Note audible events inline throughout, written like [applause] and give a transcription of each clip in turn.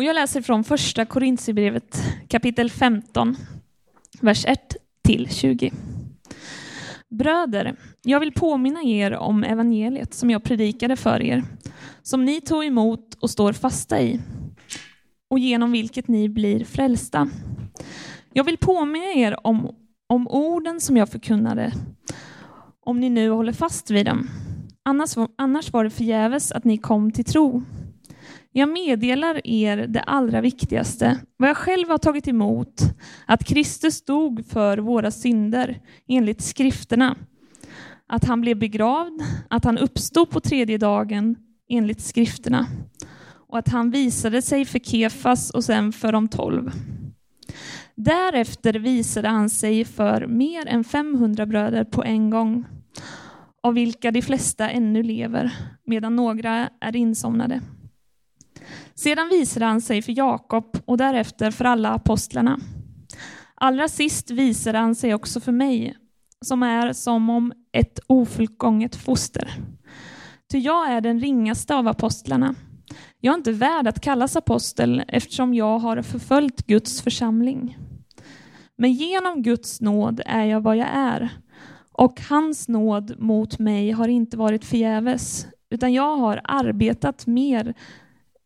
Och jag läser från första Korintierbrevet kapitel 15, vers 1 till 20. Bröder, jag vill påminna er om evangeliet som jag predikade för er, som ni tog emot och står fasta i, och genom vilket ni blir frälsta. Jag vill påminna er om, om orden som jag förkunnade, om ni nu håller fast vid dem. Annars, annars var det förgäves att ni kom till tro. Jag meddelar er det allra viktigaste, vad jag själv har tagit emot, att Kristus dog för våra synder enligt skrifterna, att han blev begravd, att han uppstod på tredje dagen enligt skrifterna och att han visade sig för Kefas och sen för de tolv. Därefter visade han sig för mer än 500 bröder på en gång, av vilka de flesta ännu lever, medan några är insomnade. Sedan visade han sig för Jakob och därefter för alla apostlarna. Allra sist visade han sig också för mig, som är som om ett ofullgånget foster. Ty jag är den ringaste av apostlarna. Jag är inte värd att kallas apostel eftersom jag har förföljt Guds församling. Men genom Guds nåd är jag vad jag är, och hans nåd mot mig har inte varit förgäves, utan jag har arbetat mer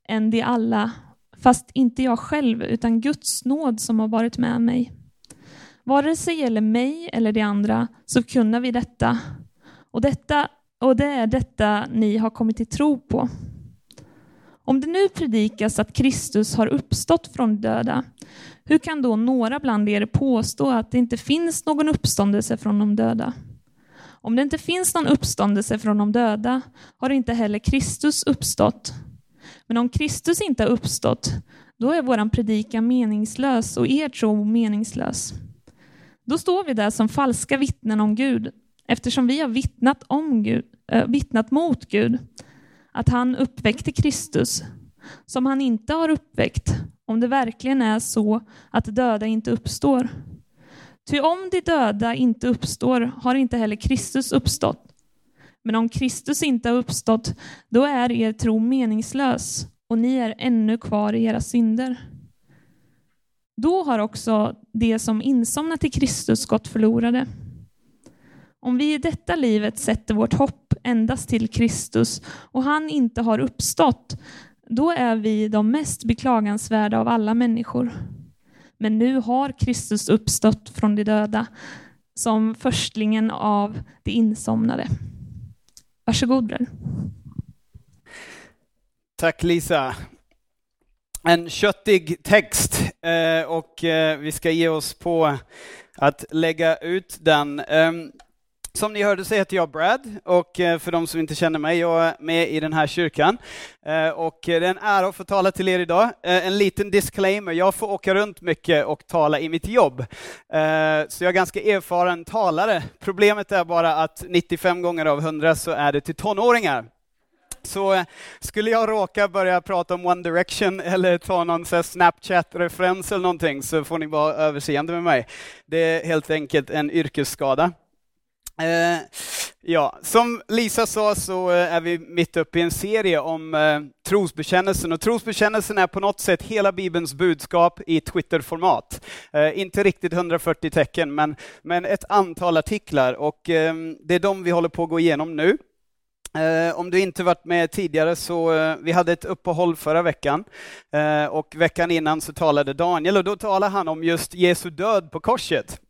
än de alla, fast inte jag själv, utan Guds nåd som har varit med mig. Vare det sig gäller mig eller de andra, så kunna vi detta. Och, detta. och det är detta ni har kommit till tro på. Om det nu predikas att Kristus har uppstått från döda, hur kan då några bland er påstå att det inte finns någon uppståndelse från de döda? Om det inte finns någon uppståndelse från de döda har inte heller Kristus uppstått. Men om Kristus inte har uppstått, då är vår predikan meningslös och er tro meningslös. Då står vi där som falska vittnen om Gud, eftersom vi har vittnat, om Gud, äh, vittnat mot Gud, att han uppväckte Kristus, som han inte har uppväckt, om det verkligen är så att döda inte uppstår. Ty om de döda inte uppstår har inte heller Kristus uppstått. Men om Kristus inte har uppstått, då är er tro meningslös och ni är ännu kvar i era synder. Då har också de som insomnat i Kristus gått förlorade. Om vi i detta livet sätter vårt hopp endast till Kristus och han inte har uppstått, då är vi de mest beklagansvärda av alla människor. Men nu har Kristus uppstått från de döda som förstlingen av de insomnade. Varsågod bror. Tack Lisa. En köttig text eh, och eh, vi ska ge oss på att lägga ut den. Ehm, som ni hörde så heter jag Brad och eh, för de som inte känner mig, jag är med i den här kyrkan. Eh, och eh, det är en ära att få tala till er idag. En liten disclaimer, jag får åka runt mycket och tala i mitt jobb. Så jag är ganska erfaren talare. Problemet är bara att 95 gånger av 100 så är det till tonåringar. Så skulle jag råka börja prata om One Direction eller ta någon Snapchat-referens eller någonting så får ni vara överseende med mig. Det är helt enkelt en yrkesskada. Eh, ja, som Lisa sa så eh, är vi mitt uppe i en serie om eh, trosbekännelsen och trosbekännelsen är på något sätt hela Bibelns budskap i Twitter-format. Eh, inte riktigt 140 tecken, men, men ett antal artiklar och eh, det är de vi håller på att gå igenom nu. Eh, om du inte varit med tidigare så eh, vi hade ett uppehåll förra veckan och veckan innan så talade Daniel och då talade han om just Jesu död på korset.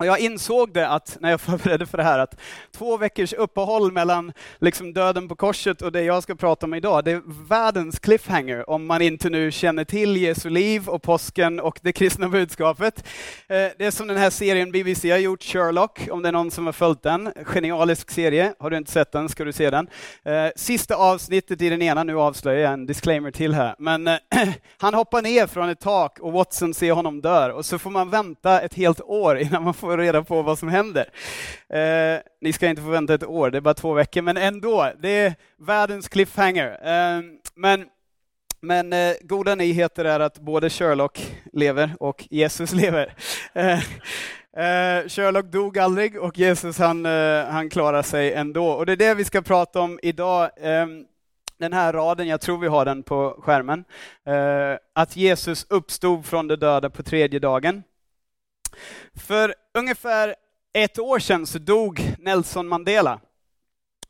Och jag insåg det att, när jag [laughs] förberedde för det här, att två veckors uppehåll mellan liksom döden på korset och det jag ska prata om idag, det är världens cliffhanger om man inte nu känner till Jesu liv och påsken och det kristna budskapet. Eh, det är som den här serien BBC har gjort, Sherlock, om det är någon som har följt den. Genialisk serie. Har du inte sett den ska du se den. Eh, sista avsnittet i den ena, nu avslöjar jag en disclaimer till här, men eh, [clears throat] han hoppar ner från ett tak och Watson ser honom dör och så får man vänta ett helt år innan man får få reda på vad som händer. Eh, ni ska inte få vänta ett år, det är bara två veckor, men ändå, det är världens cliffhanger. Eh, men men eh, goda nyheter är att både Sherlock lever och Jesus [laughs] lever. Eh, eh, Sherlock dog aldrig och Jesus han, eh, han klarar sig ändå. Och det är det vi ska prata om idag. Ehm, den här raden, jag tror vi har den på skärmen, eh, att Jesus uppstod från de döda på tredje dagen. För ungefär ett år sedan så dog Nelson Mandela.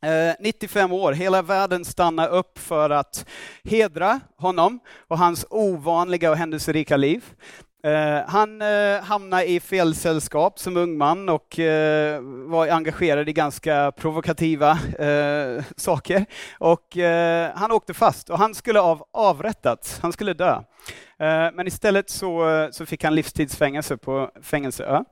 Eh, 95 år, hela världen stannade upp för att hedra honom och hans ovanliga och händelserika liv. Eh, han eh, hamnade i fel sällskap som ung man och var engagerad i ganska provokativa saker. Och han åkte fast och han skulle av avrättats, han skulle dö. men istället så, så fick han livstidsfängelse på Fängelseö.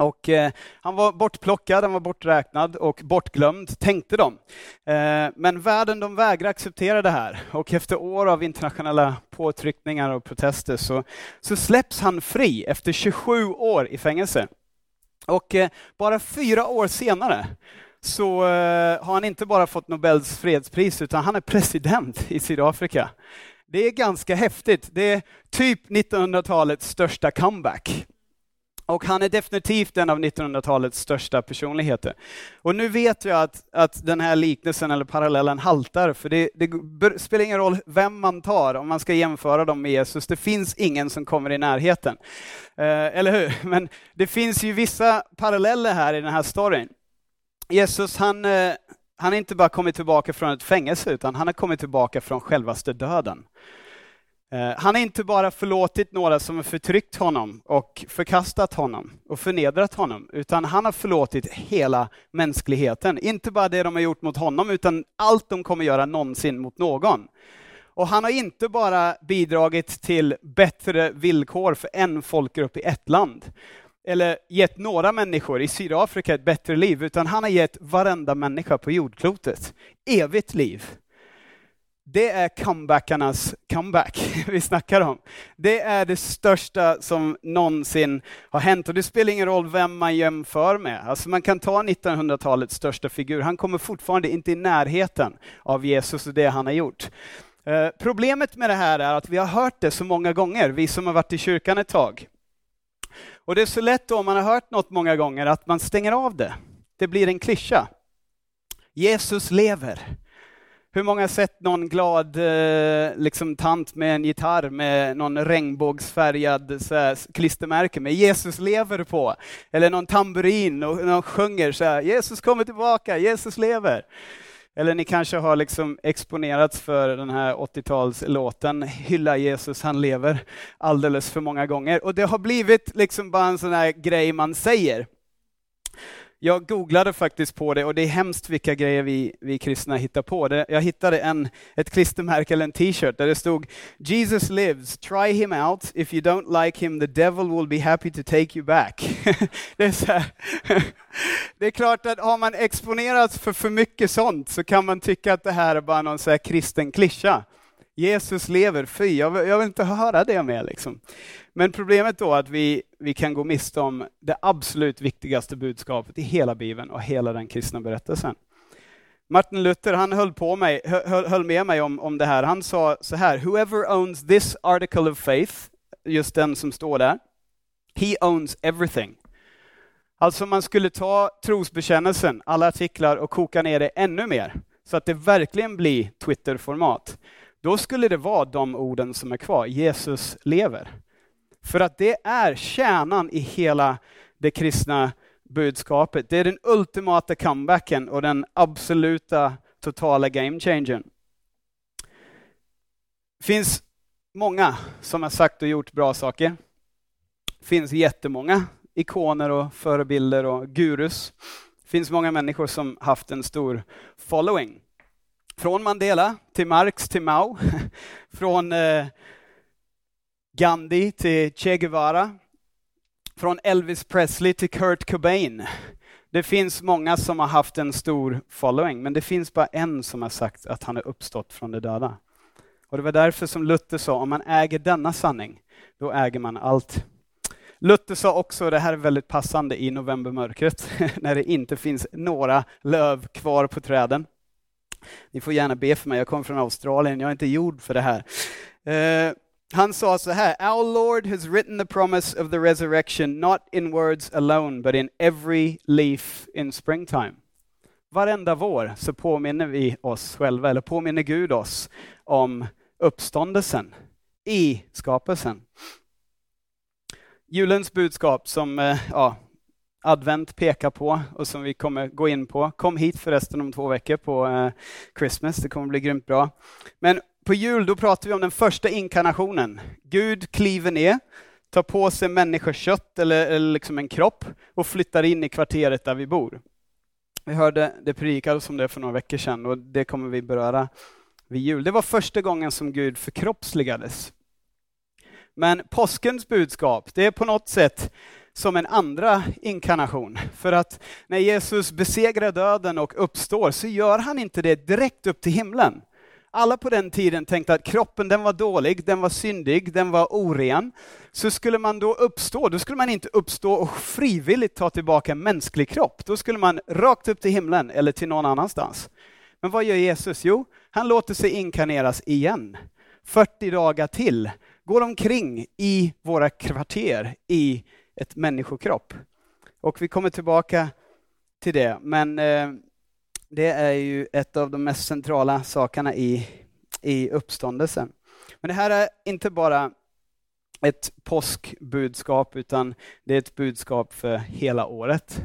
Och eh, han var bortplockad, han var borträknad och bortglömd, tänkte de. Eh, men världen de vägrade acceptera det här och efter år av internationella påtryckningar och protester så, så släpps han fri efter 27 år i fängelse. Och eh, bara fyra år senare så eh, har han inte bara fått Nobels fredspris utan han är president i Sydafrika. Det är ganska häftigt. Det är typ 1900-talets största comeback. Och han är definitivt en av 1900-talets största personligheter. Och nu vet jag att, att den här liknelsen eller parallellen haltar, för det, det spelar ingen roll vem man tar om man ska jämföra dem med Jesus. Det finns ingen som kommer i närheten. Eh, eller hur? [laughs] Men det finns ju vissa paralleller här i den här storyn. Jesus, han, eh, han har inte bara kommit tillbaka från ett fängelse, utan han har kommit tillbaka från självaste döden. Eh, han har inte bara förlåtit några som har förtryckt honom och förkastat honom och förnedrat honom, utan han har förlåtit hela mänskligheten. Inte bara det de har gjort mot honom, utan allt de kommer göra någonsin mot någon. Och han har inte bara bidragit till bättre villkor för en folkgrupp i ett land, eller gett några människor i Sydafrika ett bättre liv, utan han har gett varenda människa på jordklotet evigt liv. Det är comebackarnas comeback [laughs] vi snackar om. Det är det största som någonsin har hänt och det spelar ingen roll vem man jämför med. Alltså man kan ta 1900-talets största figur, han kommer fortfarande inte i närheten av Jesus och det han har gjort. Eh, problemet med det här är att vi har hört det så många gånger, vi som har varit i kyrkan ett tag. Och det är så lätt då, om man har hört något många gånger, att man stänger av det. Det blir en klyscha. Jesus lever. Hur många har sett någon glad eh, liksom, tant med en gitarr med någon regnbågsfärgad så här, klistermärke med Jesus lever på? Eller någon tamburin och någon sjunger så här, Jesus kommer tillbaka, Jesus lever. Eller ni kanske har liksom exponerats för den här 80-talslåten Hylla Jesus, han lever alldeles för många gånger. Och det har blivit liksom bara en sån här grej man säger. Jag googlade faktiskt på det och det är hemskt vilka grejer vi, vi kristna hittar på. Det, jag hittade en, ett klistermärke eller en t-shirt där det stod Jesus lives, try him out, if you don't like him the devil will be happy to take you back. [laughs] det, är så här. [laughs] det är klart att har man exponerats för för mycket sånt så kan man tycka att det här är bara någon så här kristen klyscha. Jesus lever, fy, jag vill, jag vill inte höra det mer. Liksom. Men problemet då är att vi, vi kan gå miste om det absolut viktigaste budskapet i hela Bibeln och hela den kristna berättelsen. Martin Luther han höll, på mig, höll, höll med mig om, om det här. Han sa så här, whoever owns this article of faith, just den som står där, he owns everything. Alltså man skulle ta trosbekännelsen, alla artiklar och koka ner det ännu mer, så att det verkligen blir Twitter-format. Då skulle det vara de orden som är kvar, Jesus lever. För att det är kärnan i hela det kristna budskapet. Det är den ultimata comebacken och den absoluta totala game changern. Det finns många som har sagt och gjort bra saker. Det finns jättemånga ikoner och förebilder och gurus. Det finns många människor som haft en stor following. Från Mandela till Marx till Mao, [laughs] från eh, Gandhi till Che Guevara, från Elvis Presley till Kurt Cobain. Det finns många som har haft en stor following, men det finns bara en som har sagt att han är uppstått från de döda. Och det var därför som Luther sa, om man äger denna sanning, då äger man allt. Luther sa också, det här är väldigt passande i novembermörkret, [laughs] när det inte finns några löv kvar på träden. Ni får gärna be för mig, jag kommer från Australien, jag är inte gjord för det här. Eh, han sa så här, Our Lord has written the promise of the resurrection not in words alone, but in every leaf in springtime. varenda vår så påminner vi oss själva, eller påminner Gud oss om uppståndelsen i skapelsen. Julens budskap som eh, ja, advent pekar på och som vi kommer gå in på. Kom hit förresten om två veckor på eh, Christmas, det kommer bli grymt bra. Men på jul då pratar vi om den första inkarnationen. Gud kliver ner, tar på sig människokött eller, eller liksom en kropp och flyttar in i kvarteret där vi bor. Vi hörde det predikades om det för några veckor sedan och det kommer vi beröra vid jul. Det var första gången som Gud förkroppsligades. Men påskens budskap, det är på något sätt som en andra inkarnation. För att när Jesus besegrar döden och uppstår så gör han inte det direkt upp till himlen. Alla på den tiden tänkte att kroppen den var dålig, den var syndig, den var oren. Så skulle man då uppstå, då skulle man inte uppstå och frivilligt ta tillbaka en mänsklig kropp. Då skulle man rakt upp till himlen eller till någon annanstans. Men vad gör Jesus? Jo, han låter sig inkarneras igen. 40 dagar till går omkring i våra kvarter i ett människokropp. Och vi kommer tillbaka till det, men eh, det är ju ett av de mest centrala sakerna i, i uppståndelsen. Men det här är inte bara ett påskbudskap, utan det är ett budskap för hela året.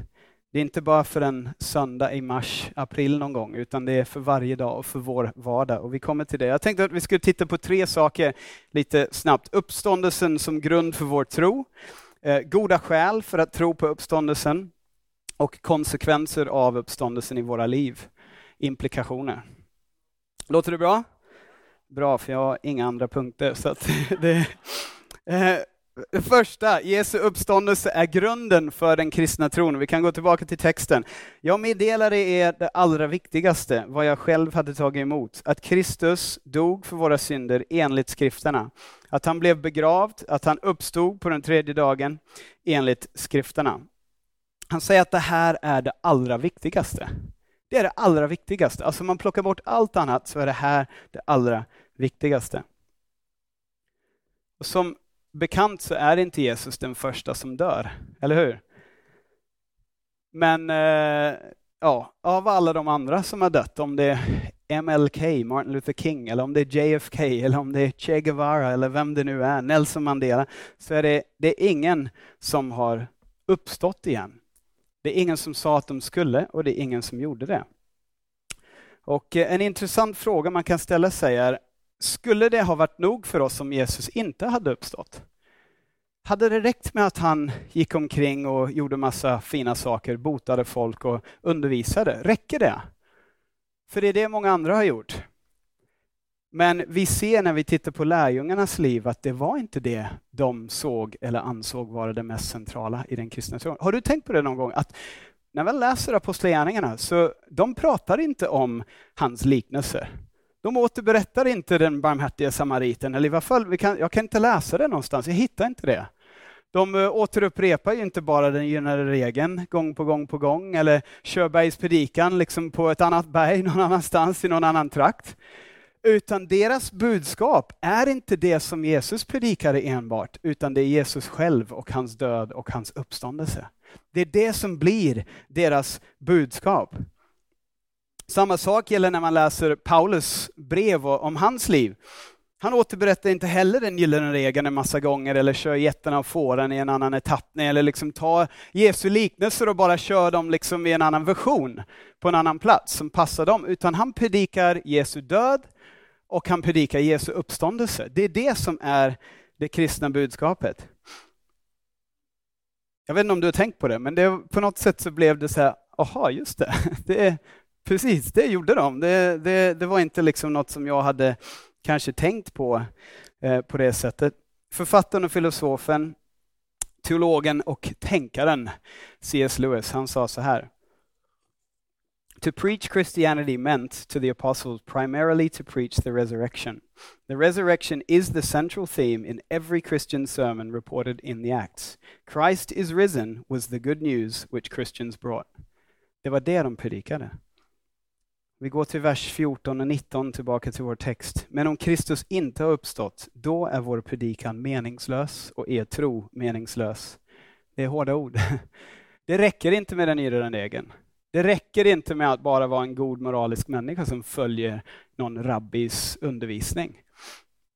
Det är inte bara för en söndag i mars, april någon gång, utan det är för varje dag och för vår vardag. Och vi kommer till det. Jag tänkte att vi skulle titta på tre saker lite snabbt. Uppståndelsen som grund för vår tro, eh, goda skäl för att tro på uppståndelsen och konsekvenser av uppståndelsen i våra liv, implikationer. Låter det bra? Bra, för jag har inga andra punkter. Så [laughs] det, eh, det första, Jesu uppståndelse är grunden för den kristna tron. Vi kan gå tillbaka till texten. Jag meddelade er det allra viktigaste, vad jag själv hade tagit emot, att Kristus dog för våra synder enligt skrifterna, att han blev begravd, att han uppstod på den tredje dagen enligt skrifterna. Han säger att det här är det allra viktigaste. Det är det allra viktigaste. Alltså om man plockar bort allt annat så är det här det allra viktigaste. Och som bekant så är inte Jesus den första som dör, eller hur? Men eh, ja, av alla de andra som har dött, om det är MLK, Martin Luther King, eller om det är JFK, eller om det är Che Guevara, eller vem det nu är, Nelson Mandela, så är det, det är ingen som har uppstått igen. Det är ingen som sa att de skulle och det är ingen som gjorde det. Och eh, en intressant fråga man kan ställa sig är, skulle det ha varit nog för oss om Jesus inte hade uppstått? Hade det räckt med att han gick omkring och gjorde massa fina saker, botade folk och undervisade? Räcker det? För det är det många andra har gjort. Men vi ser när vi tittar på lärjungarnas liv att det var inte det de såg eller ansåg vara det mest centrala i den kristna tron. Har du tänkt på det någon gång? Att när man läser Apostlagärningarna så de pratar inte om hans liknelser. De återberättar inte den barmhärtige samariten, eller i varje fall, kan, jag kan inte läsa det någonstans, jag hittar inte det. De eh, återupprepar ju inte bara den gynnade regeln gång på gång på gång, eller Körbergs predikan liksom på ett annat berg någon annanstans i någon annan trakt. Utan deras budskap är inte det som Jesus predikade enbart, utan det är Jesus själv och hans död och hans uppståndelse. Det är det som blir deras budskap. Samma sak gäller när man läser Paulus brev om hans liv. Han återberättar inte heller den gyllene regeln en massa gånger eller kör jätten och fåren i en annan etappning eller liksom tar Jesu liknelser och bara kör dem liksom i en annan version på en annan plats som passar dem, utan han predikar Jesu död och han predikar Jesu uppståndelse. Det är det som är det kristna budskapet. Jag vet inte om du har tänkt på det, men det, på något sätt så blev det så här, aha, just det, [laughs] det är, precis, det gjorde de. Det, det, det var inte liksom något som jag hade kanske tänkt på eh, på det sättet. Författaren och filosofen, teologen och tänkaren C.S. Lewis, han sa så här. To preach Christianity meant to the apostles primarily to preach the resurrection. The resurrection is the central theme in every Christian sermon reported in the Acts. Christ is risen was the good news which Christians brought. Det var det de predikade. Vi går till vers 14 och 19 tillbaka till vår text. Men om Kristus inte har uppstått, då är vår predikan meningslös och er tro meningslös. Det är hårda ord. [laughs] Det räcker inte med den yrande regeln. Det räcker inte med att bara vara en god moralisk människa som följer någon rabbis undervisning.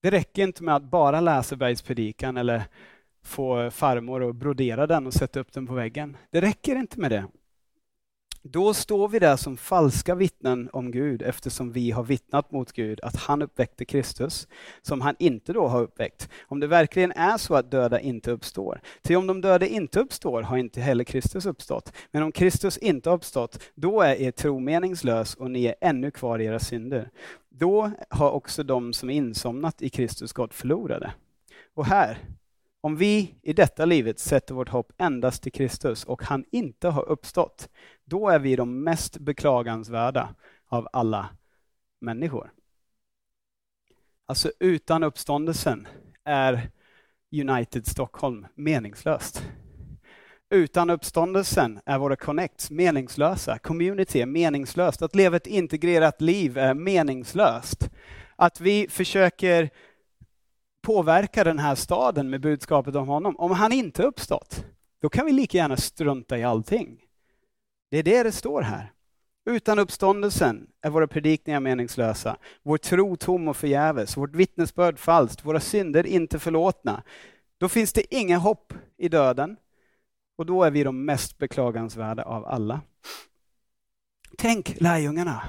Det räcker inte med att bara läsa bergspredikan eller få farmor att brodera den och sätta upp den på väggen. Det räcker inte med det. Då står vi där som falska vittnen om Gud eftersom vi har vittnat mot Gud att han uppväckte Kristus, som han inte då har uppväckt. Om det verkligen är så att döda inte uppstår. Till om de döda inte uppstår har inte heller Kristus uppstått. Men om Kristus inte har uppstått, då är er tro meningslös och ni är ännu kvar i era synder. Då har också de som är insomnat i Kristus gått förlorade. Och här, om vi i detta livet sätter vårt hopp endast till Kristus och han inte har uppstått, då är vi de mest beklagansvärda av alla människor. Alltså utan uppståndelsen är United Stockholm meningslöst. Utan uppståndelsen är våra connects meningslösa. Community är meningslöst. Att leva ett integrerat liv är meningslöst. Att vi försöker påverka den här staden med budskapet om honom. Om han inte uppstått, då kan vi lika gärna strunta i allting. Det är det det står här. Utan uppståndelsen är våra predikningar meningslösa, vår tro tom och förgäves, vårt vittnesbörd falskt, våra synder inte förlåtna. Då finns det inget hopp i döden och då är vi de mest beklagansvärda av alla. Tänk lärjungarna.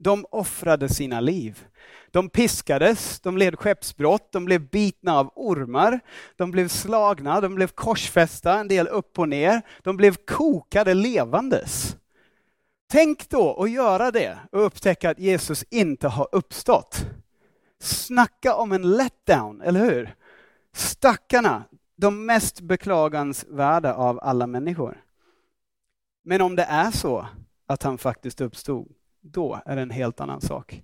De offrade sina liv. De piskades, de led skeppsbrott, de blev bitna av ormar, de blev slagna, de blev korsfästa, en del upp och ner. De blev kokade levandes. Tänk då att göra det och upptäcka att Jesus inte har uppstått. Snacka om en letdown, eller hur? Stackarna, de mest beklagansvärda av alla människor. Men om det är så att han faktiskt uppstod, då är det en helt annan sak.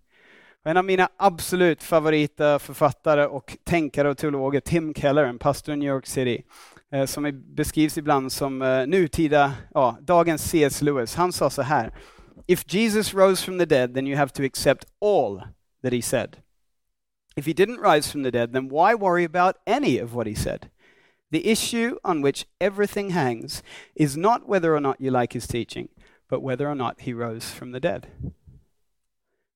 En av mina absolut favoritförfattare och tänkare och teologer, Tim Keller, en pastor i New York City, eh, som beskrivs ibland som eh, nutida, ja, dagens C.S. Lewis. Han sa så här, If Jesus rose from the dead, then you have to accept all that he said. If he didn't rise from the dead, then why worry about any of what he said? The issue on which everything hangs is not whether or not you like his teaching, but whether or not he rose from the dead.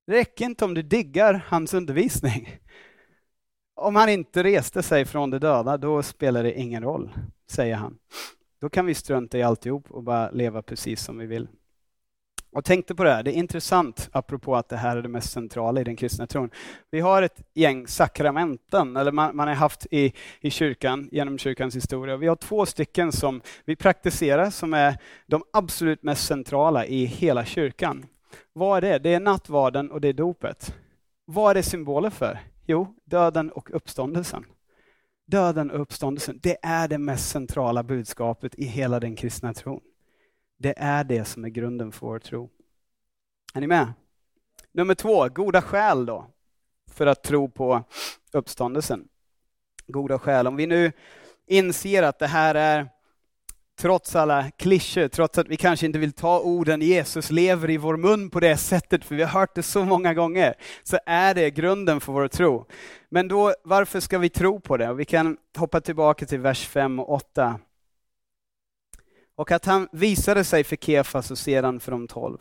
Det räcker inte om du diggar hans undervisning. Om han inte reste sig från de döda, då spelar det ingen roll, säger han. Då kan vi strunta i alltihop och bara leva precis som vi vill. Och tänkte på det här, det är intressant apropå att det här är det mest centrala i den kristna tron. Vi har ett gäng sakramenten, eller man, man har haft i, i kyrkan, genom kyrkans historia. Vi har två stycken som vi praktiserar som är de absolut mest centrala i hela kyrkan. Vad är det? Det är nattvarden och det är dopet. Vad är det symboler för? Jo, döden och uppståndelsen. Döden och uppståndelsen, det är det mest centrala budskapet i hela den kristna tron. Det är det som är grunden för vår tro. Är ni med? Nummer två, goda skäl då, för att tro på uppståndelsen. Goda skäl. Om vi nu inser att det här är trots alla klyschor, trots att vi kanske inte vill ta orden Jesus lever i vår mun på det sättet, för vi har hört det så många gånger, så är det grunden för vår tro. Men då, varför ska vi tro på det? Vi kan hoppa tillbaka till vers 5 och 8. Och att han visade sig för Kefas och sedan för de tolv.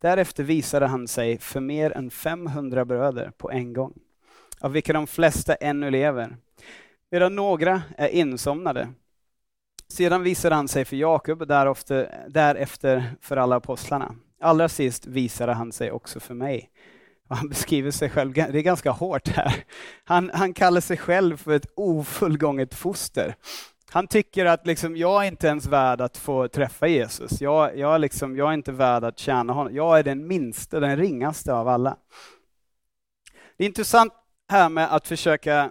Därefter visade han sig för mer än 500 bröder på en gång, av vilka de flesta ännu lever, medan några är insomnade. Sedan visade han sig för Jakob och därefter för alla apostlarna. Allra sist visade han sig också för mig. Och han beskriver sig själv, det är ganska hårt här. Han, han kallar sig själv för ett ofullgånget foster. Han tycker att liksom, jag är inte ens värd att få träffa Jesus. Jag, jag, liksom, jag är inte värd att tjäna honom. Jag är den minsta, den ringaste av alla. Det är intressant här med att försöka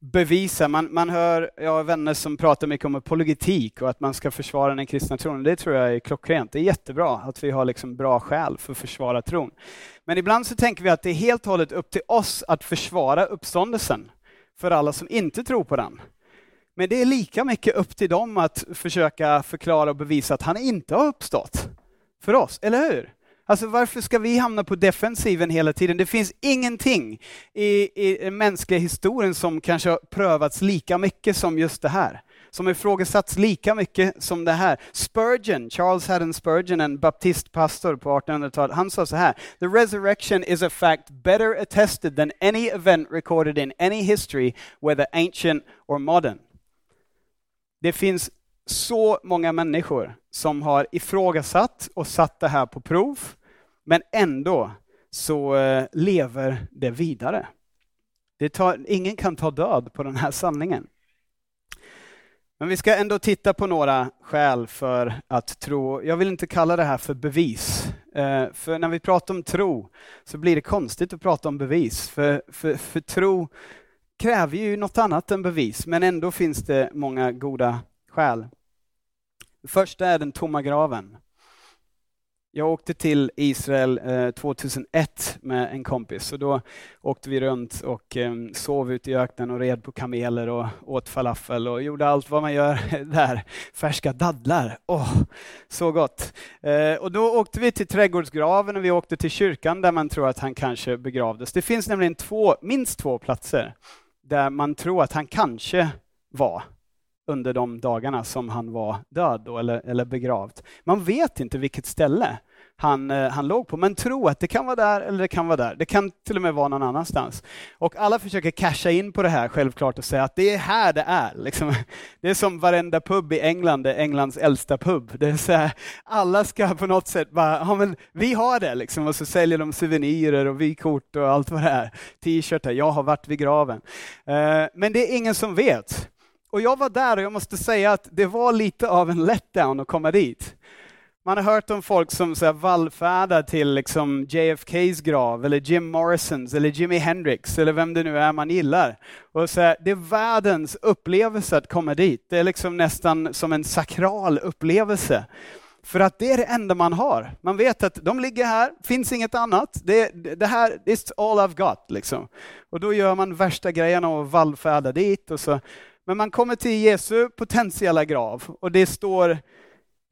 bevisa. Man, man hör, jag har vänner som pratar mycket om apologetik och att man ska försvara den kristna tron. Det tror jag är klockrent. Det är jättebra att vi har liksom bra skäl för att försvara tron. Men ibland så tänker vi att det är helt och hållet upp till oss att försvara uppståndelsen för alla som inte tror på den. Men det är lika mycket upp till dem att försöka förklara och bevisa att han inte har uppstått för oss, eller hur? Alltså varför ska vi hamna på defensiven hela tiden? Det finns ingenting i, i den mänskliga historien som kanske har prövats lika mycket som just det här. som ifrågasatts lika mycket som det här. Spurgeon, Charles Haddon Spurgeon, en baptistpastor på 1800-talet, han sa så här. The resurrection is a fact better attested than any event recorded in any history, whether ancient or modern. Det finns så många människor som har ifrågasatt och satt det här på prov, men ändå så eh, lever det vidare. Det tar, ingen kan ta död på den här sanningen. Men vi ska ändå titta på några skäl för att tro. Jag vill inte kalla det här för bevis. Eh, för när vi pratar om tro så blir det konstigt att prata om bevis. För, för, för tro kräver ju något annat än bevis, men ändå finns det många goda skäl. Det första är den tomma graven. Jag åkte till Israel eh, 2001 med en kompis och då åkte vi runt och ehm, sov ute i öknen och red på kameler och åt falafel och gjorde allt vad man gör [laughs] där. Färska dadlar, åh, oh, så gott. Eh, och då åkte vi till trädgårdsgraven och vi åkte till kyrkan där man tror att han kanske begravdes. Det finns nämligen två, minst två platser där man tror att han kanske var under de dagarna som han var död då, eller, eller begravd. Man vet inte vilket ställe han, eh, han låg på, men tro att det kan vara där eller det kan vara där. Det kan till och med vara någon annanstans. Och alla försöker casha in på det här självklart och säga att det är här det är. Liksom. [laughs] Det är som varenda pub i England, är Englands äldsta pub. Det är så här, alla ska på något sätt bara, ja men vi har det liksom, och så säljer de souvenirer och vykort och allt vad det är. T-shirtar, jag har varit vid graven. Eh, men det är ingen som vet. Och jag var där och jag måste säga att det var lite av en letdown att komma dit. Man har hört om folk som så här, vallfärdar till liksom JFKs grav, eller Jim Morrisons, eller Jimi Hendrix, eller vem det nu är man gillar. Och så här, det är världens upplevelse att komma dit. Det är liksom nästan som en sakral upplevelse. För att det är det enda man har. Man vet att de ligger här, finns inget annat. Det, det här, is all I've got. Liksom. Och då gör man värsta grejerna och vallfärdar dit. Och så men man kommer till Jesu potentiella grav och det står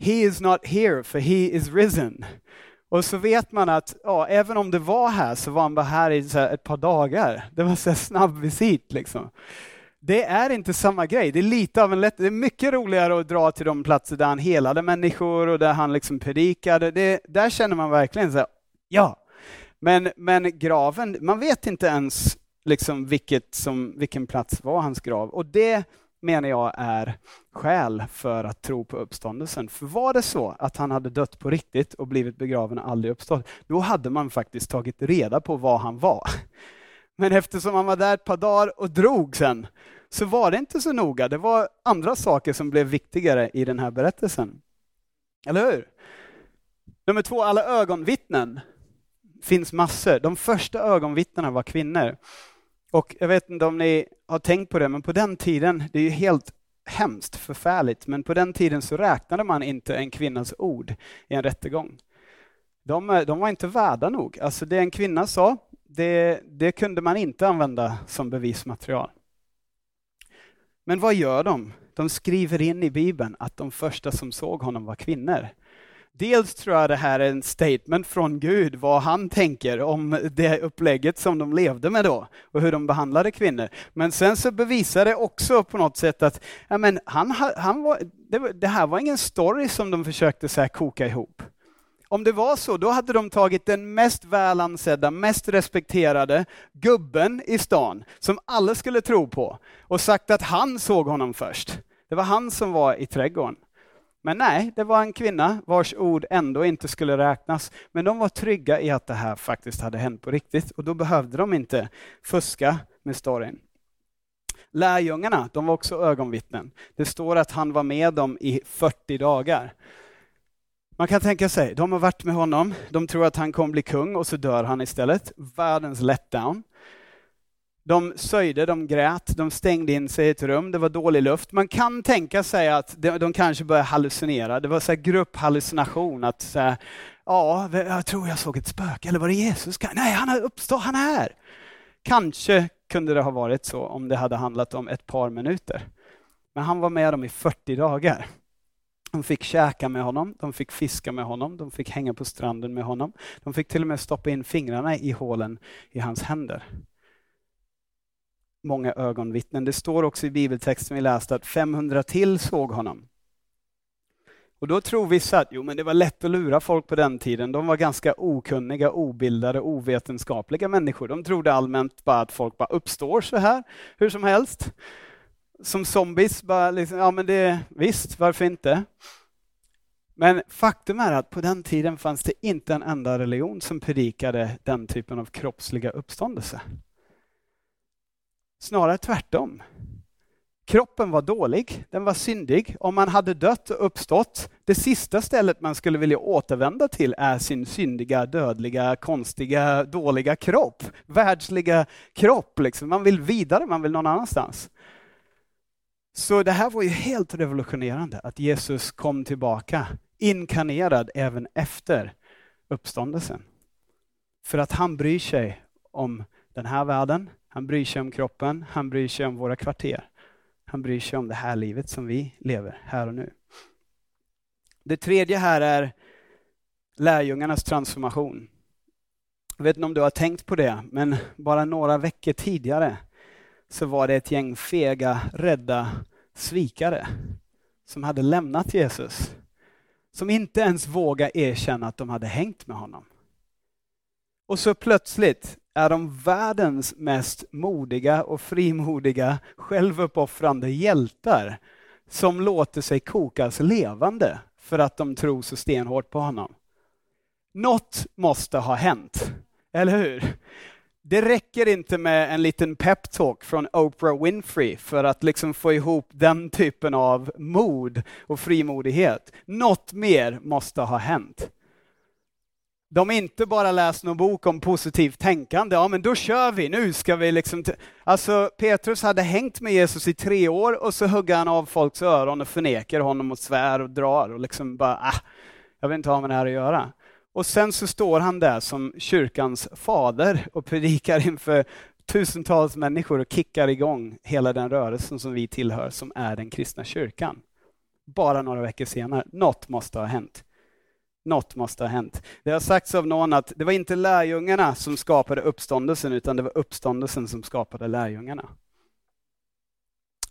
He is not here for he is risen. Och så vet man att ja, även om det var här så var han bara här i ett par dagar. Det var så snabb visit liksom. Det är inte samma grej. Det är lite av en lätt... Det är mycket roligare att dra till de platser där han helade människor och där han liksom predikade. Det, där känner man verkligen så här, ja. Men, men graven, man vet inte ens liksom vilket som, vilken plats var hans grav. Och det menar jag är skäl för att tro på uppståndelsen. För var det så att han hade dött på riktigt och blivit begraven och aldrig uppstått, då hade man faktiskt tagit reda på vad han var. [laughs] Men eftersom han var där ett par dagar och drog sen, så var det inte så noga. Det var andra saker som blev viktigare i den här berättelsen. Eller hur? Nummer två, alla ögonvittnen finns massor. De första ögonvittnena var kvinnor. Och jag vet inte om ni har tänkt på det, men på den tiden, det är ju helt hemskt, förfärligt, men på den tiden så räknade man inte en kvinnas ord i en rättegång. De, eh, de var inte värda nog. Alltså det en kvinna sa, det, det kunde man inte använda som bevismaterial. Men vad gör de? De skriver in i Bibeln att de första som såg honom var kvinnor. Dels tror jag det här är en statement från Gud, vad han tänker om det upplägget som de levde med då och hur de behandlade kvinnor. Men sen så bevisar det också på något sätt att ja, men han, han var, det, det här var ingen story som de försökte så koka ihop. Om det var så, då hade de tagit den mest välansedda, mest respekterade gubben i stan, som alla skulle tro på, och sagt att han såg honom först. Det var han som var i trädgården. Men nej, det var en kvinna vars ord ändå inte skulle räknas. Men de var trygga i att det här faktiskt hade hänt på riktigt och då behövde de inte fuska med storyn. Lärjungarna, de var också ögonvittnen. Det står att han var med dem i 40 dagar. Man kan tänka sig, de har varit med honom, de tror att han kommer bli kung och så dör han istället. Världens letdown. De söjde, de grät, de stängde in sig i ett rum, det var dålig luft. Man kan tänka sig att de, de kanske började hallucinera, det var så grupphallucination. Att så här, ja, jag tror jag såg ett spöke, eller var det Jesus? Nej, han har uppstått, han är här. Kanske kunde det ha varit så om det hade handlat om ett par minuter. Men han var med dem i 40 dagar. De fick käka med honom, de fick fiska med honom, de fick hänga på stranden med honom. De fick till och med stoppa in fingrarna i hålen i hans händer många ögonvittnen. Det står också i bibeltexten vi läste att 500 till såg honom. Och då tror vissa att jo, men det var lätt att lura folk på den tiden. De var ganska okunniga, obildade, ovetenskapliga människor. De trodde allmänt bara att folk bara uppstår så här, hur som helst. Som zombies, bara liksom, ja men det, visst, varför inte? Men faktum är att på den tiden fanns det inte en enda religion som predikade den typen av kroppsliga uppståndelse. Snarare tvärtom. Kroppen var dålig, den var syndig. Om man hade dött och uppstått, det sista stället man skulle vilja återvända till är sin syndiga, dödliga, konstiga, dåliga kropp. Världsliga kropp. Liksom. Man vill vidare, man vill någon annanstans. Så det här var ju helt revolutionerande, att Jesus kom tillbaka, inkarnerad även efter uppståndelsen. För att han bryr sig om den här världen, han bryr sig om kroppen, han bryr sig om våra kvarter. Han bryr sig om det här livet som vi lever här och nu. Det tredje här är lärjungarnas transformation. Jag vet inte om du har tänkt på det, men bara några veckor tidigare så var det ett gäng fega, rädda svikare som hade lämnat Jesus. Som inte ens vågade erkänna att de hade hängt med honom. Och så plötsligt är de världens mest modiga och frimodiga, självuppoffrande hjältar som låter sig kokas levande för att de tror så stenhårt på honom. Något måste ha hänt, eller hur? Det räcker inte med en liten peptalk från Oprah Winfrey för att liksom få ihop den typen av mod och frimodighet. Något mer måste ha hänt de inte bara läst någon bok om positivt tänkande, ja men då kör vi, nu ska vi liksom... Alltså Petrus hade hängt med Jesus i tre år och så hugger han av folks öron och förnekar honom och svär och drar och liksom bara, ah, jag vill inte ha med det här att göra. Och sen så står han där som kyrkans fader och predikar inför tusentals människor och kickar igång hela den rörelsen som vi tillhör, som är den kristna kyrkan. Bara några veckor senare, något måste ha hänt. Något måste ha hänt. Det har sagts av någon att det var inte lärjungarna som skapade uppståndelsen, utan det var uppståndelsen som skapade lärjungarna.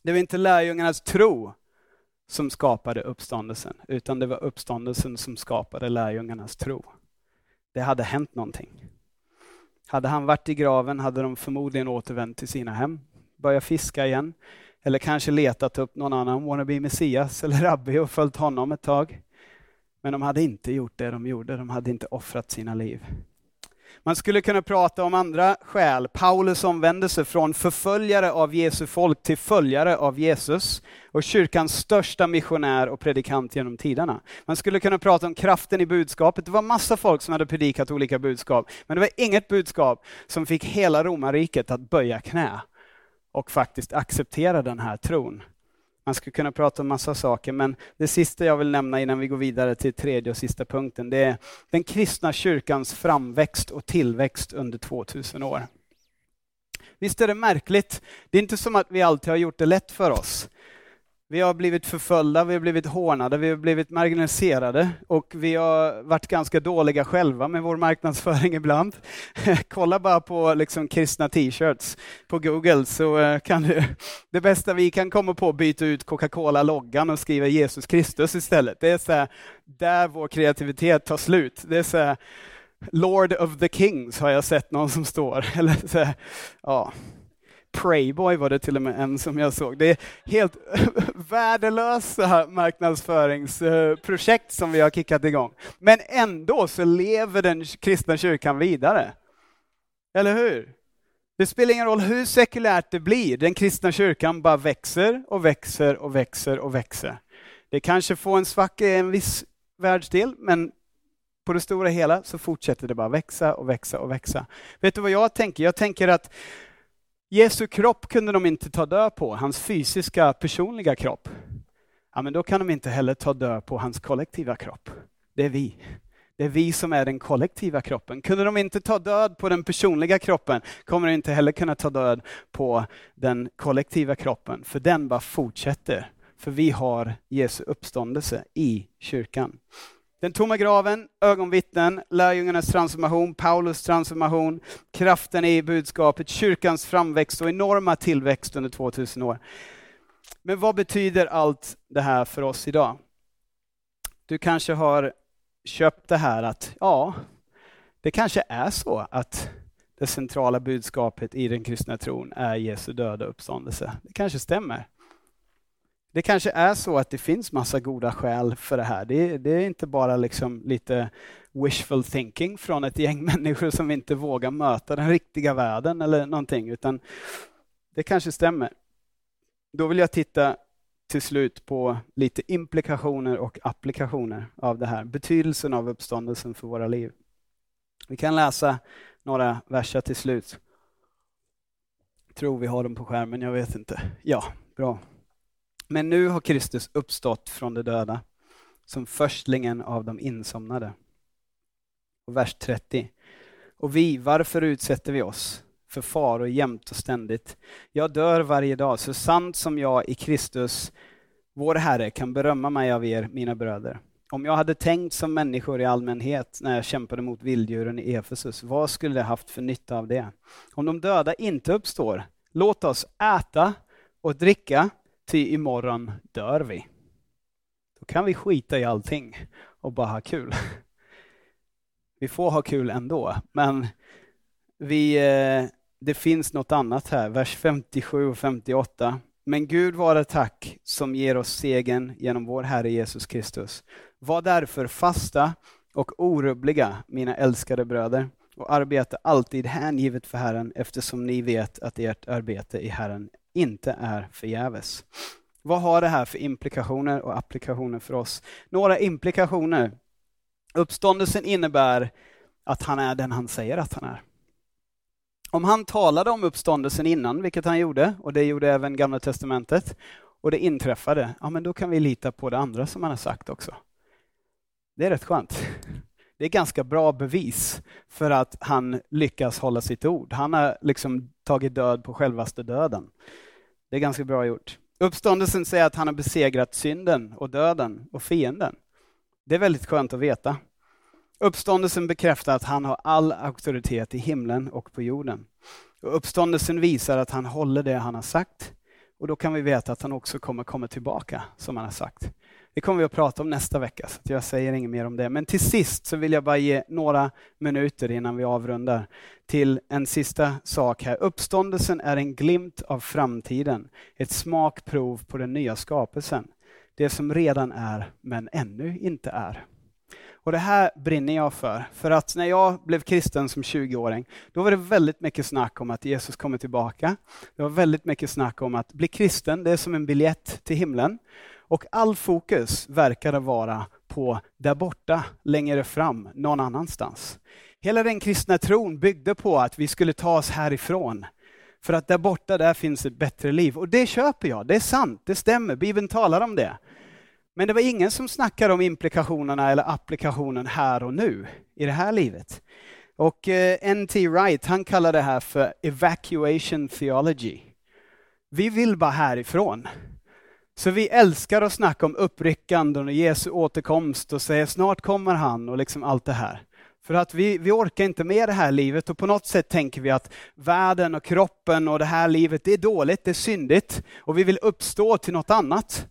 Det var inte lärjungarnas tro som skapade uppståndelsen, utan det var uppståndelsen som skapade lärjungarnas tro. Det hade hänt någonting. Hade han varit i graven hade de förmodligen återvänt till sina hem, börjat fiska igen, eller kanske letat upp någon annan wannabe Messias eller rabbi och följt honom ett tag. Men de hade inte gjort det de gjorde, de hade inte offrat sina liv. Man skulle kunna prata om andra skäl. Paulus omvändelse från förföljare av Jesu folk till följare av Jesus och kyrkans största missionär och predikant genom tiderna. Man skulle kunna prata om kraften i budskapet. Det var massa folk som hade predikat olika budskap, men det var inget budskap som fick hela romarriket att böja knä och faktiskt acceptera den här tron. Man skulle kunna prata om massa saker, men det sista jag vill nämna innan vi går vidare till tredje och sista punkten, det är den kristna kyrkans framväxt och tillväxt under 2000 år. Visst är det märkligt? Det är inte som att vi alltid har gjort det lätt för oss. Vi har blivit förföljda, vi har blivit hånade, vi har blivit marginaliserade och vi har varit ganska dåliga själva med vår marknadsföring [laughs] ibland. Kolla bara på liksom kristna t-shirts på Google så eh, kan du, det bästa vi kan komma på byta ut Coca-Cola-loggan och skriva Jesus Kristus istället. Det är så här, där vår kreativitet tar slut. Det är så här, Lord of the Kings har jag sett någon som står. [laughs] Eller så här, ja. Prayboy var det till och med en som jag såg. Det är helt [laughs] värdelösa marknadsföringsprojekt som vi har kickat igång. Men ändå så lever den kristna kyrkan vidare. Eller hur? Det spelar ingen roll hur sekulärt det blir, den kristna kyrkan bara växer och växer och växer och växer. Det kanske får en svacka i en viss världsdel, men på det stora hela så fortsätter det bara växa och växa och växa. Vet du vad jag tänker? Jag tänker att Jesu kropp kunde de inte ta död på, hans fysiska personliga kropp. Ja, men då kan de inte heller ta död på hans kollektiva kropp. Det är vi. Det är vi som är den kollektiva kroppen. Kunde de inte ta död på den personliga kroppen kommer de inte heller kunna ta död på den kollektiva kroppen, för den bara fortsätter. För vi har Jesu uppståndelse i kyrkan. Den tomma graven, ögonvittnen, lärjungarnas transformation, Paulus transformation, kraften i budskapet, kyrkans framväxt och enorma tillväxt under 2000 år. Men vad betyder allt det här för oss idag? Du kanske har köpt det här att, ja, det kanske är så att det centrala budskapet i den kristna tron är Jesu döda uppståndelse. Det kanske stämmer. Det kanske är så att det finns massa goda skäl för det här. Det, det, är inte bara liksom lite wishful thinking från ett gäng [laughs] människor som inte vågar möta den riktiga världen eller någonting, utan det kanske stämmer. Då vill jag titta till slut på lite implikationer och applikationer av det här. Betydelsen av uppståndelsen för våra liv. Vi kan läsa några verser till slut. Jag tror vi har dem på skärmen, jag vet inte. Ja, bra. Men nu har Kristus uppstått från de döda som förstlingen av de insomnade. Och vers 30. Och vi, varför utsätter vi oss för faror jämt och ständigt? Jag dör varje dag, så sant som jag i Kristus, vår Herre, kan berömma mig av er, mina bröder. Om jag hade tänkt som människor i allmänhet när jag kämpade mot vilddjuren i Efesus, vad skulle jag haft för nytta av det? Om de döda inte uppstår, låt oss äta och dricka till imorgon dör vi. Då kan vi skita i allting och bara ha kul. [laughs] Vi får ha kul ändå, men vi, eh, det finns något annat här, vers 57 och 58. Men Gud vare tack som ger oss segern genom vår Herre Jesus Kristus. Var därför fasta och orubbliga, mina älskade bröder, och arbeta alltid hängivet för Herren, eftersom ni vet att ert arbete i Herren inte är förgäves. Vad har det här för implikationer och applikationer för oss? Några implikationer. Uppståndelsen innebär att han är den han säger att han är. Om han talade om uppståndelsen innan, vilket han gjorde, och det gjorde även Gamla Testamentet, och det inträffade, ja men då kan vi lita på det andra som han har sagt också. Det är rätt skönt. Det är ganska bra bevis för att han lyckas hålla sitt ord. Han har liksom tagit död på självaste döden. Det är ganska bra gjort. Uppståndelsen säger att han har besegrat synden och döden och fienden. Det är väldigt skönt att veta. Uppståndelsen bekräftar att han har all auktoritet i himlen och på jorden. Och uppståndelsen visar att han håller det han har sagt. Och då kan vi veta att han också kommer komma tillbaka, som han har sagt. Det kommer vi att prata om nästa vecka, så jag säger inget mer om det. Men till sist så vill jag bara ge några minuter innan vi avrundar till en sista sak här. Uppståndelsen är en glimt av framtiden, ett smakprov på den nya skapelsen. Det som redan är, men ännu inte är. Och Det här brinner jag för. För att när jag blev kristen som 20-åring, då var det väldigt mycket snack om att Jesus kommer tillbaka. Det var väldigt mycket snack om att bli kristen, det är som en biljett till himlen. Och all fokus verkade vara på där borta, längre fram, någon annanstans. Hela den kristna tron byggde på att vi skulle ta oss härifrån. För att där borta, där finns ett bättre liv. Och det köper jag, det är sant, det stämmer, Bibeln talar om det. Men det var ingen som snackade om implikationerna eller applikationen här och nu, i det här livet. Och eh, N.T. Wright, han kallar det här för evacuation theology. Vi vill bara härifrån. Så vi älskar att snacka om uppryckanden och Jesu återkomst och säga snart kommer han och liksom allt det här. För att vi, vi orkar inte med det här livet och på något sätt tänker vi att världen och kroppen och det här livet, det är dåligt, det är syndigt och vi vill uppstå till något annat.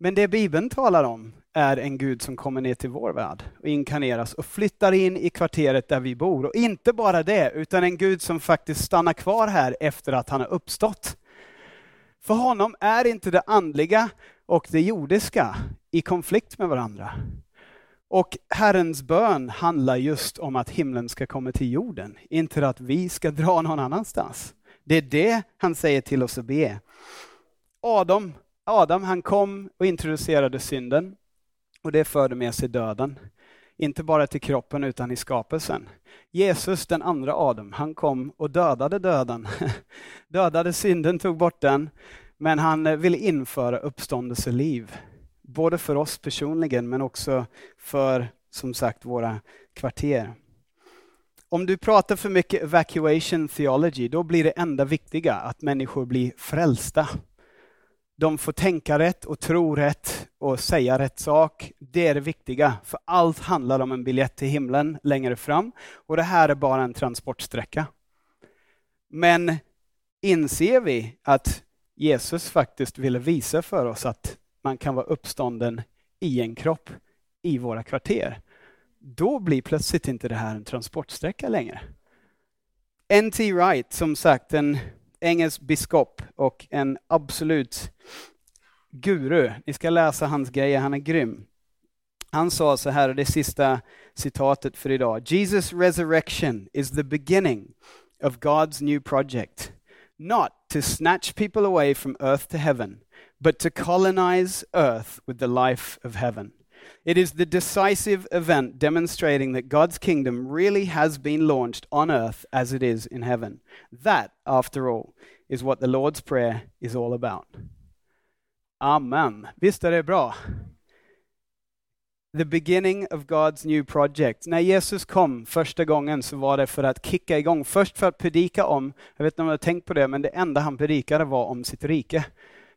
Men det Bibeln talar om är en Gud som kommer ner till vår värld och inkarneras och flyttar in i kvarteret där vi bor. Och inte bara det, utan en Gud som faktiskt stannar kvar här efter att han har uppstått. För honom är inte det andliga och det jordiska i konflikt med varandra. Och Herrens bön handlar just om att himlen ska komma till jorden, inte att vi ska dra någon annanstans. Det är det han säger till oss att be. Adam, Adam han kom och introducerade synden och det förde med sig döden. Inte bara till kroppen utan i skapelsen. Jesus, den andra Adam, han kom och dödade döden. [laughs] dödade synden, tog bort den, men han eh, vill ville införa uppståndelseliv. Både för oss personligen men också för, som sagt, våra kvarter. Om du pratar för mycket evacuation theology, då blir det enda viktiga att människor blir frälsta de får tänka rätt och tro rätt och säga rätt sak. Det är det viktiga, för allt handlar om en biljett till himlen längre fram och det här är bara en transportsträcka. Men inser vi att Jesus faktiskt ville visa för oss att man kan vara uppstånden i en kropp i våra kvarter, då blir plötsligt inte det här en transportsträcka längre. N.T. Wright, som sagt en engelsk biskop och en absolut guru. Ni ska läsa hans grejer, han är grym. Han sa så här, det sista citatet för idag. Jesus resurrection is the beginning of God's new project. Not to snatch people away from earth to heaven, but to colonize earth with the life of heaven. It is the decisive event demonstrating that God's kingdom really has been launched on earth as it is in heaven. That, after all, is what the Lord's Prayer is all about. Amen. Visst är det bra? The beginning of God's new project. När Jesus kom första gången så var det för att kicka igång, först för att predika om, jag vet inte om du har tänkt på det, men det enda han predikade var om sitt rike.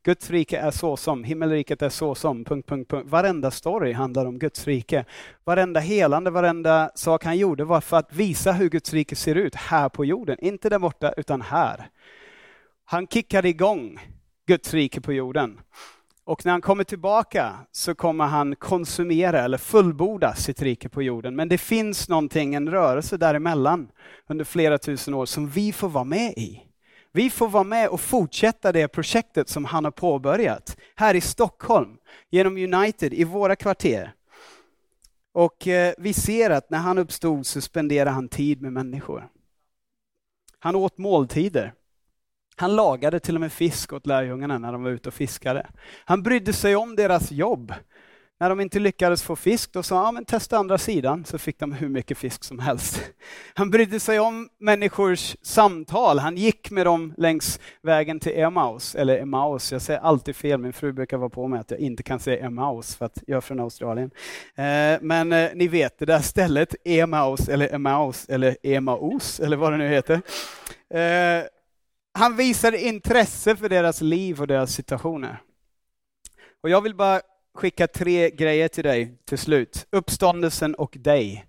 Guds rike är så som, himmelriket är så som, punkt, punkt, punkt. Varenda story handlar om Guds rike. Varenda helande, varenda sak han gjorde var för att visa hur Guds rike ser ut här på jorden. Inte där borta, utan här. Han kickade igång Guds rike på jorden. Och när han kommer tillbaka så kommer han konsumera eller fullborda sitt rike på jorden. Men det finns någonting, en rörelse däremellan under flera tusen år som vi får vara med i. Vi får vara med och fortsätta det projektet som han har påbörjat här i Stockholm, genom United, i våra kvarter. Och eh, vi ser att när han uppstod så spenderade han tid med människor. Han åt måltider. Han lagade till och med fisk åt lärjungarna när de var ute och fiskade. Han brydde sig om deras jobb. När de inte lyckades få fisk, då sa han, ja, testa andra sidan, så fick de hur mycket fisk som helst. [laughs] Han brydde sig om människors samtal. Han gick med dem längs vägen till Emmaus, eller Emmaus, jag säger alltid fel, min fru brukar vara på mig att jag inte kan säga Emmaus, för att jag är från Australien. Eh, men eh, ni vet, det där stället, Emmaus, eller Emmaus, eller Emmaus eller vad det nu heter. Eh, han visade intresse för deras liv och deras situationer. Och jag vill bara skicka tre grejer till dig till slut. Uppståndelsen och dig.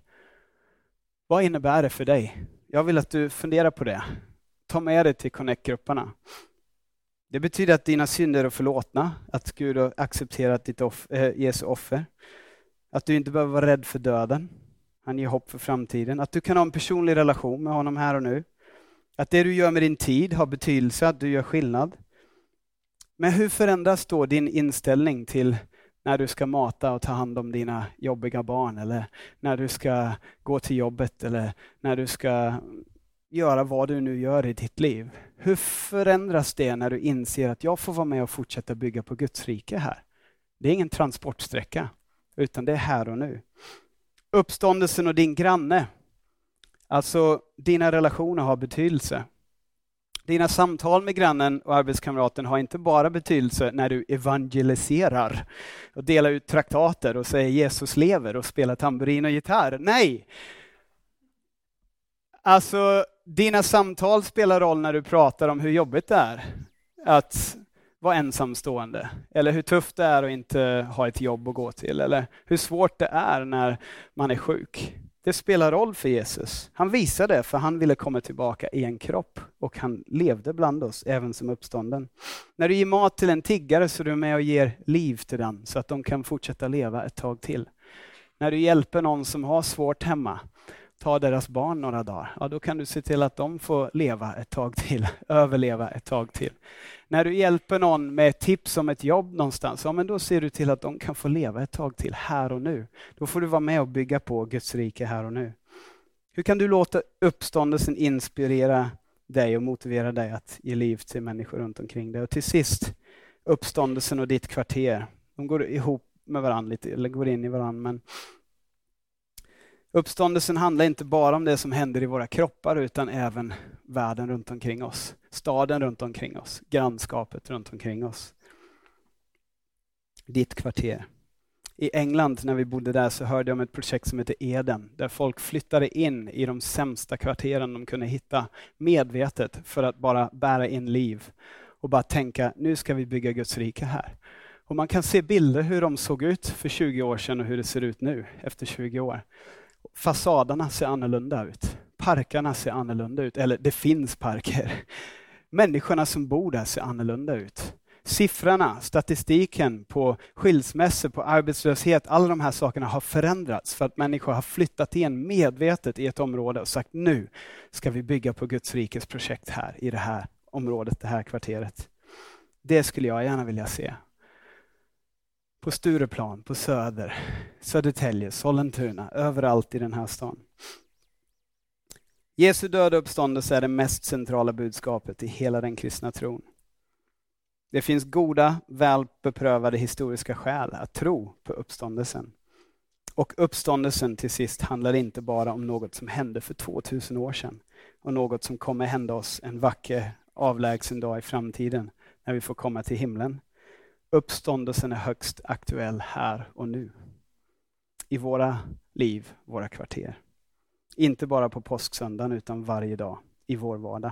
Vad innebär det för dig? Jag vill att du funderar på det. Ta med det till Connect-grupperna. Det betyder att dina synder är förlåtna, att Gud har accepterat ditt off äh, Jesu offer. Att du inte behöver vara rädd för döden. Han ger hopp för framtiden. Att du kan ha en personlig relation med honom här och nu. Att det du gör med din tid har betydelse, att du gör skillnad. Men hur förändras då din inställning till när du ska mata och ta hand om dina jobbiga barn eller när du ska gå till jobbet eller när du ska göra vad du nu gör i ditt liv. Hur förändras det när du inser att jag får vara med och fortsätta bygga på Guds rike här? Det är ingen transportsträcka, utan det är här och nu. Uppståndelsen och din granne. Alltså, dina relationer har betydelse. Dina samtal med grannen och arbetskamraten har inte bara betydelse när du evangeliserar och delar ut traktater och säger Jesus lever och spelar tamburin och gitarr. Nej! Alltså, dina samtal spelar roll när du pratar om hur jobbigt det är att vara ensamstående, eller hur tufft det är att inte ha ett jobb att gå till, eller hur svårt det är när man är sjuk. Det spelar roll för Jesus. Han visade det för han ville komma tillbaka i en kropp och han levde bland oss även som uppstånden. När du ger mat till en tiggare så är du med och ger liv till den så att de kan fortsätta leva ett tag till. När du hjälper någon som har svårt hemma ta deras barn några dagar, ja då kan du se till att de får leva ett tag till, [laughs] överleva ett tag till. När du hjälper någon med tips om ett jobb någonstans, ja men då ser du till att de kan få leva ett tag till, här och nu. Då får du vara med och bygga på Guds rike här och nu. Hur kan du låta uppståndelsen inspirera dig och motivera dig att ge liv till människor runt omkring dig? Och till sist, uppståndelsen och ditt kvarter. De går ihop med varandra lite, eller går in i varandra, men Uppståndelsen handlar inte bara om det som händer i våra kroppar utan även världen runt omkring oss. Staden runt omkring oss, grannskapet runt omkring oss. Ditt kvarter. I England när vi bodde där så hörde jag om ett projekt som heter Eden, där folk flyttade in i de sämsta kvarteren de kunde hitta medvetet för att bara bära in liv och bara tänka, nu ska vi bygga Guds rike här. Och man kan se bilder hur de såg ut för 20 år sedan och hur det ser ut nu efter 20 år. Fasaderna ser annorlunda ut. Parkerna ser annorlunda ut, eller det finns parker. Människorna som bor där ser annorlunda ut. Siffrorna, statistiken på skilsmässor, på arbetslöshet, alla de här sakerna har förändrats för att människor har flyttat in medvetet i ett område och sagt nu ska vi bygga på Guds rikes projekt här i det här området, det här kvarteret. Det skulle jag gärna vilja se. På Stureplan, på Söder, Södertälje, Sollentuna, överallt i den här stan. Jesu död och uppståndelse är det mest centrala budskapet i hela den kristna tron. Det finns goda, väl beprövade historiska skäl att tro på uppståndelsen. Och uppståndelsen till sist handlar inte bara om något som hände för 2000 år sedan och något som kommer hända oss en vacker avlägsen dag i framtiden när vi får komma till himlen. Uppståndelsen är högst aktuell här och nu. I våra liv, våra kvarter. Inte bara på påsksöndagen utan varje dag i vår vardag.